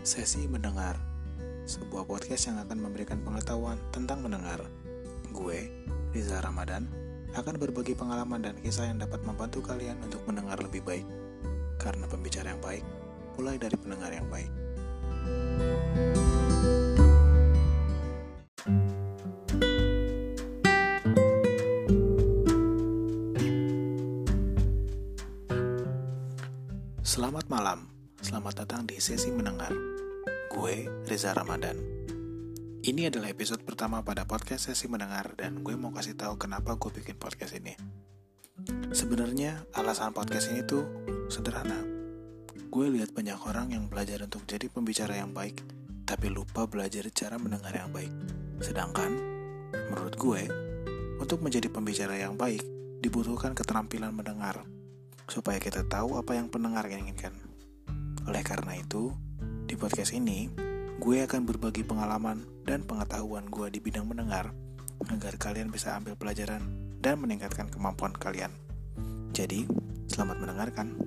Sesi Mendengar. Sebuah podcast yang akan memberikan pengetahuan tentang mendengar. Gue, Riza Ramadan, akan berbagi pengalaman dan kisah yang dapat membantu kalian untuk mendengar lebih baik. Karena pembicara yang baik, mulai dari pendengar yang baik. Selamat malam, selamat datang di sesi mendengar. Gue Reza Ramadan. Ini adalah episode pertama pada podcast sesi mendengar dan gue mau kasih tahu kenapa gue bikin podcast ini. Sebenarnya alasan podcast ini tuh sederhana. Gue lihat banyak orang yang belajar untuk jadi pembicara yang baik, tapi lupa belajar cara mendengar yang baik. Sedangkan, menurut gue, untuk menjadi pembicara yang baik, dibutuhkan keterampilan mendengar supaya kita tahu apa yang pendengar inginkan. Itu, di podcast ini, gue akan berbagi pengalaman dan pengetahuan gue di bidang mendengar agar kalian bisa ambil pelajaran dan meningkatkan kemampuan kalian. Jadi, selamat mendengarkan.